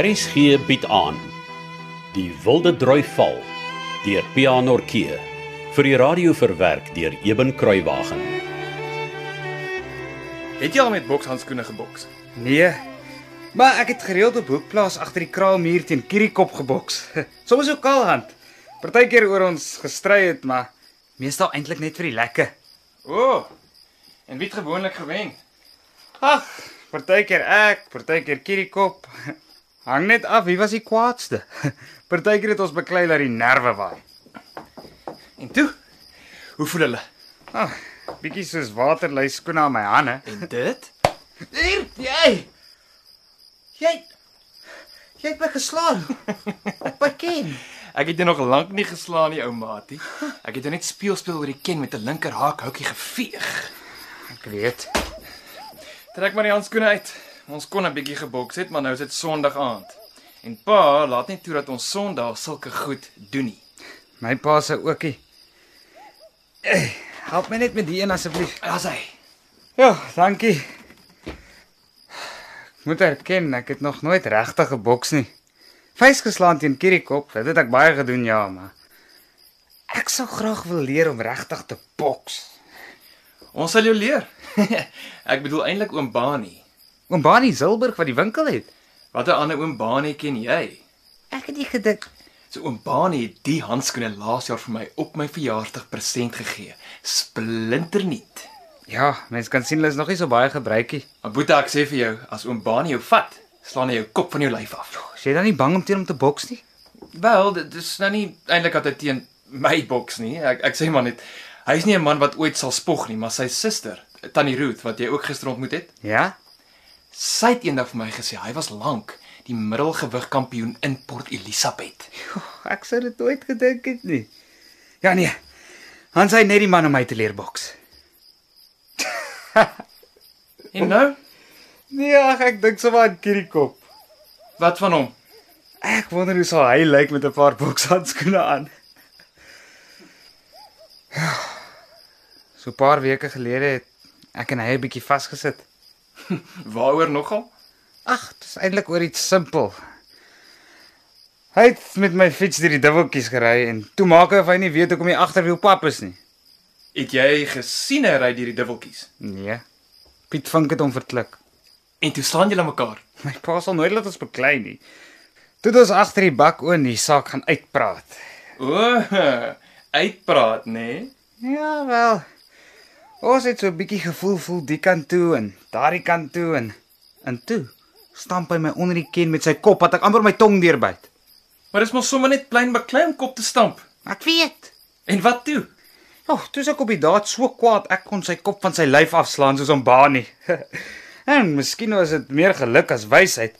RSG bied aan Die Wilde Droi Val deur Pianorkee vir die radio verwerk deur Eben Kruiwagen. Het jy al met bokshandskoene geboks? Nee. Maar ek het gereeld op hoekplaas agter die kraalmuur teen Kiriekop geboks. Soms ook kaalhand. Partykeer oor ons gestry het, maar meestal eintlik net vir die lekke. O. Oh, en wie het gewoonlik gewen? Ag, partykeer ek, partykeer Kiriekop. Hang net af wie was die kwaadste. Partykeer het ons beklei dat die nerve waai. En toe? Hoe voel hulle? Ag, bietjie soos waterlei skoene aan my hande. En dit? Hier, jy. Jy Jy het my geslaan. Ken. Ek het jou nog lank nie geslaan nie, ou maatie. Ek het jou net speel speel oor die ken met 'n linker haak houtjie geveeg. Ek weet. Trek maar die handskoene uit. Ons kon 'n bietjie geboks het, maar nou is dit Sondag aand. En pa laat nie toe dat ons Sondag sulke goed doen nie. My pa se ookie. Hey, help my net met die een asseblief. Daar's hy. Ja, dankie. Ek moet erken, ek het nog nooit regtig geboks nie. Vuis geslaan teen Kiriekop, dit het ek baie gedoen, ja, maar ek sou graag wil leer om regtig te boks. Ons sal jou leer. ek bedoel eintlik oom Bani. Oom Bani Silberg wat die winkel het. Watter ander oom Bani ken jy? Ek het nie gedink So oom Bani het die handskoene laas jaar vir my op my verjaarsdag present gegee. Splinternuut. Ja, mens kan sien hulle is nog nie so baie gebruik nie. Maar Boeta, ek sê vir jou, as oom Bani jou vat, slaan hy jou kop van jou lyf af. Is jy dan nie bang om teen hom te boks nie? Wel, dit is nou nie eintlik dat hy teen my boks nie. Ek ek sê maar net hy's nie 'n man wat ooit sal spog nie, maar sy suster, Tannie Ruth wat jy ook gister ontmoet het, Ja? Sy het eendag vir my gesê hy was lank die middelgewig kampioen in Port Elizabeth. Ek sou dit nooit gedink het nie. Ja nee. Hans hy net die man om my te leer boks. En nou, Nee, ag ek dink sommer aan Kiriekop. wat van hom? Ek wonder hoe sal hy lyk met 'n paar bokshandskoene aan. So 'n paar weke gelede het ek en hy 'n bietjie vasgesit. Waaroor nogal? Ag, dit is eintlik oor iets simpel. Hy het met my fiets deur die dubbeltjies gery en toe maak hy of hy nie weet hoekom die agterwiel pap is nie. Het jy gesien hy ry deur die dubbeltjies? Nee. Piet Vink het hom verklik. En toe staan julle mekaar. My pa sal nooit laat ons beklei nie. Toe het ons agter die bak oor die saak gaan uitpraat. O, uitpraat, nê? Nee? Ja, wel. Ons het so 'n bietjie gevoel voel die kant toe en daardie kant toe en en toe stamp hy my onder die ken met sy kop dat ek amper my tong deurbyt. Maar dis mos sommer net plain beklei om kop te stamp. Ek weet. En wat toe? O, oh, toe is ek op die daad so kwaad ek kon sy kop van sy lyf afslaan soos 'n banie. en miskien was dit meer geluk as wysheid.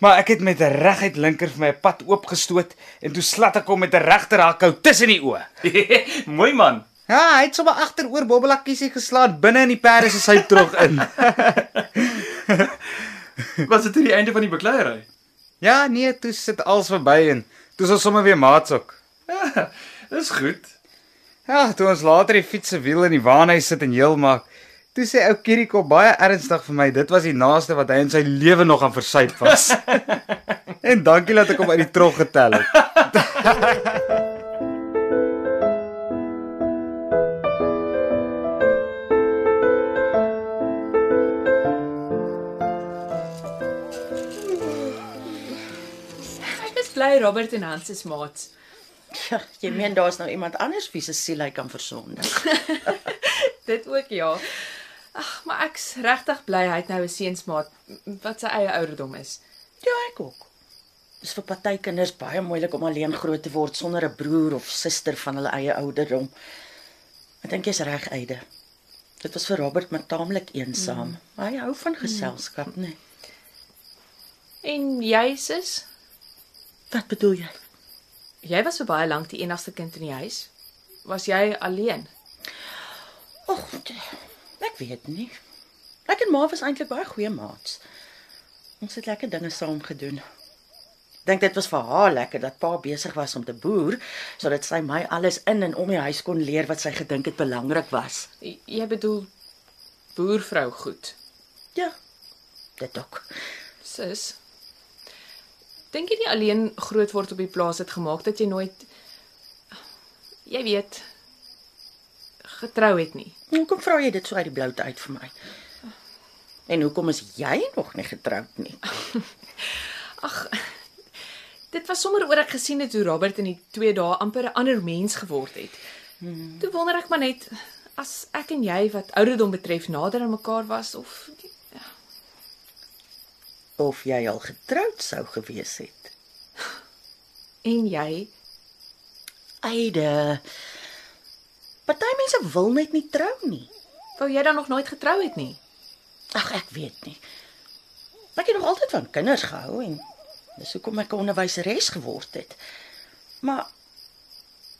Maar ek het met 'n reguit linker vir my pad oopgestoot en toe slat ek hom met 'n regter hakou tussen die oë. Mooi man. Ja, hy het sommer agteroor bobbelakkies geslaan binne in die perde se sy terug in. Was dit die einde van die bekleierery? ja, nee, toe sit alles verby en toe is ons sommer weer maats ook. Ja, dis goed. Ja, toe ons later die fiets se wiel in die waanhuis sit en heel maak, toe sê ou Kiriekop baie ernstig vir my, dit was die naaste wat hy in sy lewe nog aan versuip was. en dankie dat ek hom uit die trog getel het. Bly Robert en Hans is maats. Ja, jy meen daar's nou iemand anders wie se siel hy kan versondig. Dit ook ja. Ag, maar ek's regtig bly hy het nou 'n seunsmaat wat sy eie ouderdom is. Ja, ek ook. Dis vir party kinders baie moeilik om alleen groot te word sonder 'n broer of suster van hulle eie ouderdom. Ek dink jy's reg, Eide. Dit was vir Robert maar taamlik eensaam. Mm. Hy hou van geselskap, mm. nee. En jy sis? Wat bedoel jy? Jy was vir baie lank die enigste kind in die huis. Was jy alleen? Ag, ek weet nie. Ek en Ma was eintlik baie goeie maats. Ons het lekker dinge saam gedoen. Dink dit was vir haar lekker dat pa besig was om te boer sodat sy my alles in en om die huis kon leer wat sy gedink het belangrik was. J- Jy bedoel boervrou goed. Ja. Dit ook. Sis. Dink jy nie alleen groot word op die plaas het gemaak dat jy nooit jy weet getrou het nie? Hoekom vra jy dit so uit die bloute uit vir my? En hoekom is jy nog nie getroud nie? Dit was sommer oor ek gesien het hoe Robert in die 2 dae amper 'n ander mens geword het. Hmm. Toe wonder ek maar net as ek en jy wat ouderdom betref nader aan mekaar was of Of jy al getroud sou gewees het? en jy Eide. Party mense wil net nie trou nie. wou jy dan nog nooit getrou het nie? Ag, ek weet nie. Ek het nog altyd van kinders gehou en dis hoekom ek 'n onderwyseres geword het. Maar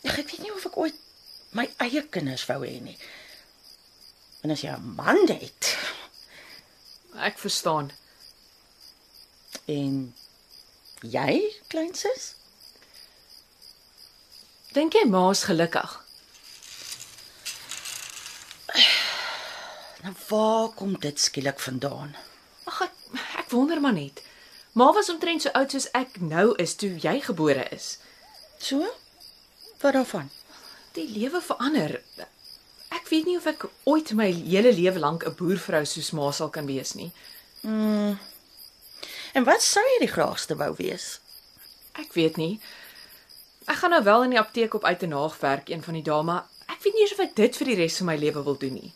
ag, ek weet nie of ek ooit my eie kinders wou hê nie. En as jy 'n man het Ek verstaan. En jy, kleinsus? Dink jy ma's gelukkig? Nou waar kom dit skielik vandaan? Ag ek, ek wonder maar net. Ma was omtrent so oud soos ek nou is toe jy gebore is. So? Wat daarvan? Die lewe verander. Ek weet nie of ek ooit my hele lewe lank 'n boervrou soos ma sal kan wees nie. En wat sou jy die graagste wou wees? Ek weet nie. Ek gaan nou wel in die apteek op uit en naag werk een van die dae, maar ek weet nie eens of ek dit vir die res van my lewe wil doen nie.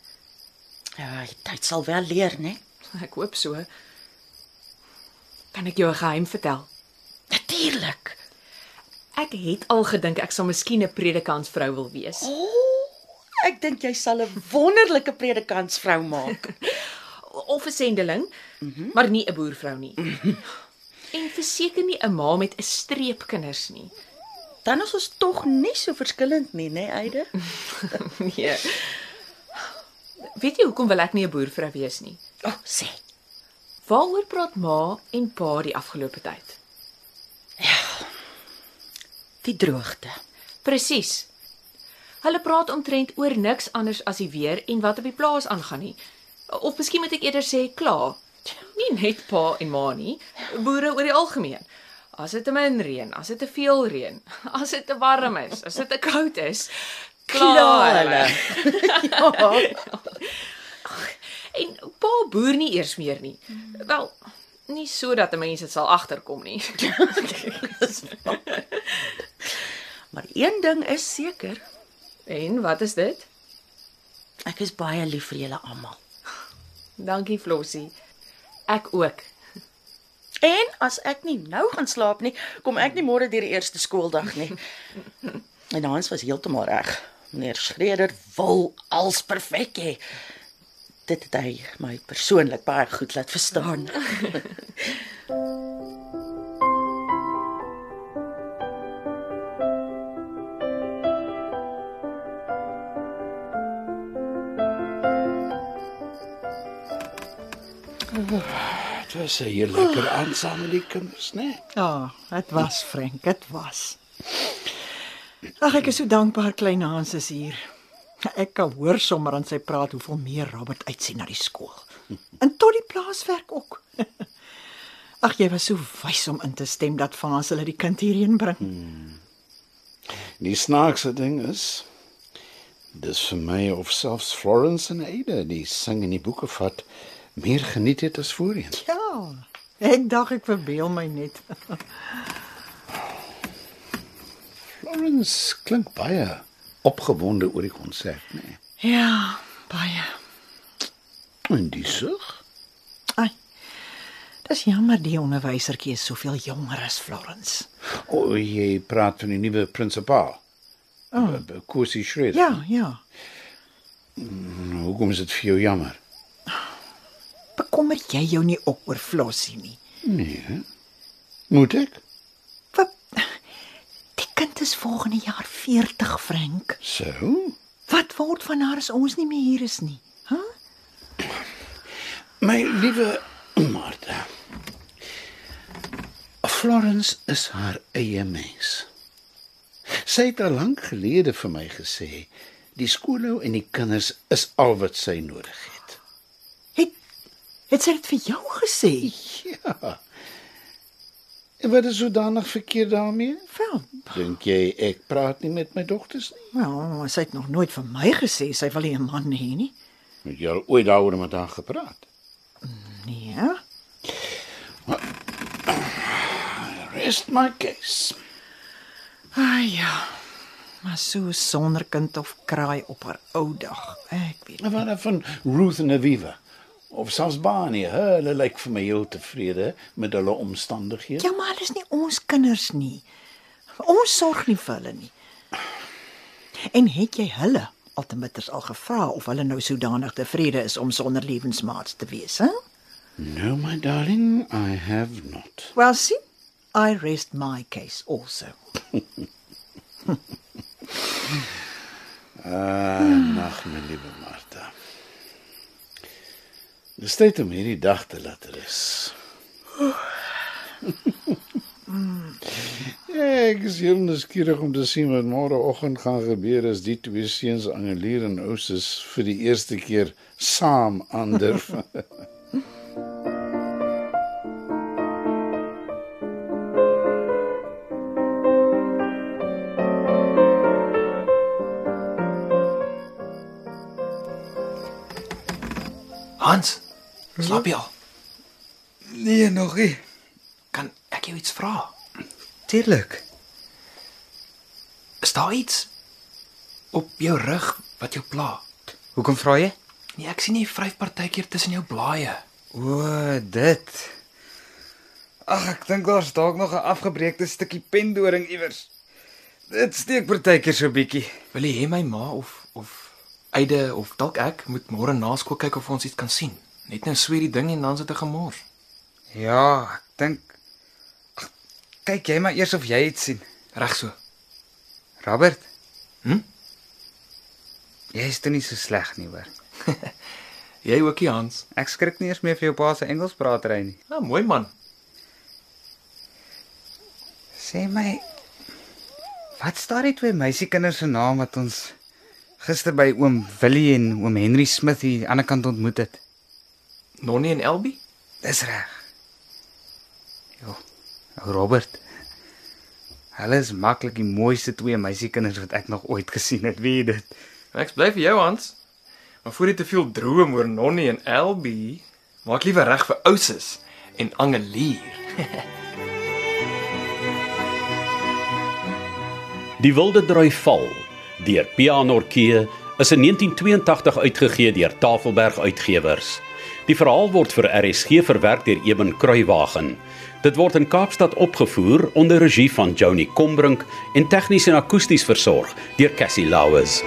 Ja, die tyd sal wel leer, né? Ek hoop so. Kan ek jou 'n geheim vertel? Natuurlik. Ek het al gedink ek sal miskien 'n predikantsvrou wil wees. O, ek dink jy sal 'n wonderlike predikantsvrou maak. of 'n sendeling, mm -hmm. maar nie 'n boervrou nie. en verseker nie 'n ma met 'n streep kinders nie. Dan is ons tog nie so verskillend nie, né, Eide? nee. Weet jy hoekom wil ek nie 'n boervrou wees nie? O, oh, sê. Waaroor praat ma en pa die afgelope tyd? Die droogte. Presies. Hulle praat omtrent oor niks anders as die weer en wat op die plaas aangaan nie. Of miskien moet ek eerder sê kla. Nie net pa en ma nie, boere oor die algemeen. As dit te min reën, as dit te veel reën, as dit te warm is, as dit te koud is, kla hulle. ja. En pa boer nie eers meer nie. Wel, nie sodat 'n mens dit sal agterkom nie. Maar een ding is seker, En wat is dit? ek is baie lief vir julle almal. Dankie Flossie. Ek ook. En as ek nie nou gaan slaap nie, kom ek nie môre deur die eerste skooldag nie. En Hans was heeltemal reg. Meneer Schreder wil als perfek hê. Dit het hy my persoonlik baie goed laat verstaan. was 'n heel lekker aand saam met die kinders, né? Ja, dit was Frank, dit was. Ag ek is so dankbaar klein Hans is hier. Ek kan hoor sommer aan sy praat hoeveel meer Robert uitsien na die skool. En tot die plaaswerk ook. Ag jy was so wys om in te stem dat Frans hulle die kind hierheen bring. Die snaakse ding is dis vir my of selfs Florence en Ada die sing in die boeke vat meer geniet het as voorheen. Ja. Ek dink ek verbeel my net. Florence klink baie opgewonde oor die konsert, né? Ja, baie. En die sug? Ai. Dis jammer die onderwysertjie is soveel jonger as Florence. O, oh, jy praat van die nuwe prinsipaal. Oh. Kosie Schreder. Ja, ja. Nou, Hoekom is dit vir jou jammer? Bekommer jy jou nie ook oor Flossie nie? Nee. Moet ek? Wat Die kind is volgende jaar 40, Frank. So? Wat word van haar as ons nie meer hier is nie? Hæ? My liewe Martha. Florence is haar eie mens. Sy het al lank gelede vir my gesê die skoolhou en die kinders is al wat sy nodig het. Het sy dit vir jou gesê? Ja. En wat is sodanig verkeerd daarmee? Wel, Dink jy ek praat nie met my dogters nie? wel, sy het nog nooit vir my gesê sy wil nie 'n man hê nie. Het jy al ooit daaroor met haar gepraat? Nee. Rest my case. Ah ja. Maar so sonder kind of kraai op haar ou dag. Ek weet. Wat van Ruth en Aviva? Of selfs Barney, hulle lyk vir my heel tevrede met hulle omstandighede. Ja, maar hulle is nie ons kinders nie. Ons sorg nie vir hulle nie. En het jy hulle altematers al gevra of hulle nou sodanig tevrede is om sonder lewensmaats te wees, hè? No, my darling, I have not. Well, see, I rest my case also. Ah, nag, my liewe Martha. Dis tyd om hierdie dag te laat rus. Ek is heel nuuskierig om te sien wat môreoggend gaan gebeur as die twee seuns Angelier en Ousus vir die eerste keer saam aandurf. Hans, slaap jy al? Nee, nog nie. Kan ek jou iets vra? Tuurlik. Is daar iets op jou rug wat jou pla? Hoekom vra jy? Nee, ek sien jy vryf partykeer tussen jou blaaie. O, dit. Ag, ek dink daar's dalk nog 'n afgebreekte stukkie pendoring iewers. Dit steek partykeer so bietjie. Wil jy hê my ma of of Eide of dalk ek moet môre na skool kyk of ons iets kan sien? Net nou sweer die ding en dan sit ek gemors. Ja, ek dink kyk jy maar eers of jy dit sien. Reg so. Robert? Hm? Jy is toe nie so sleg nie, hoor. Jy ookie Hans. Ek skrik nie eers meer vir jou pa se Engels praatry nie. Ja, mooi man. Sê my wat staan die twee meisiekinders se naam wat ons gister by oom Willie en oom Henry Smith hier aan die ander kant ontmoet het? Nonnie en Elbie? Dis reg. Jo, ou Robert. Hulle is maklik die mooiste twee meisiekinders wat ek nog ooit gesien het, weet jy dit? Ek bly vir jou Hans. Maar voor jy te veel droom oor Nonnie en Elbie, maak liewer reg vir Ousus en Angelier. Die Wilde Drui Val deur Pianorkee is in 1982 uitgegee deur Tafelberg Uitgewers. Die verhaal word vir RSG verwerk deur Eben Kruiwagen. Dit word in Kaapstad opgevoer onder regie van Joni Combrink en tegnies en akoesties versorg deur Cassie Lauers.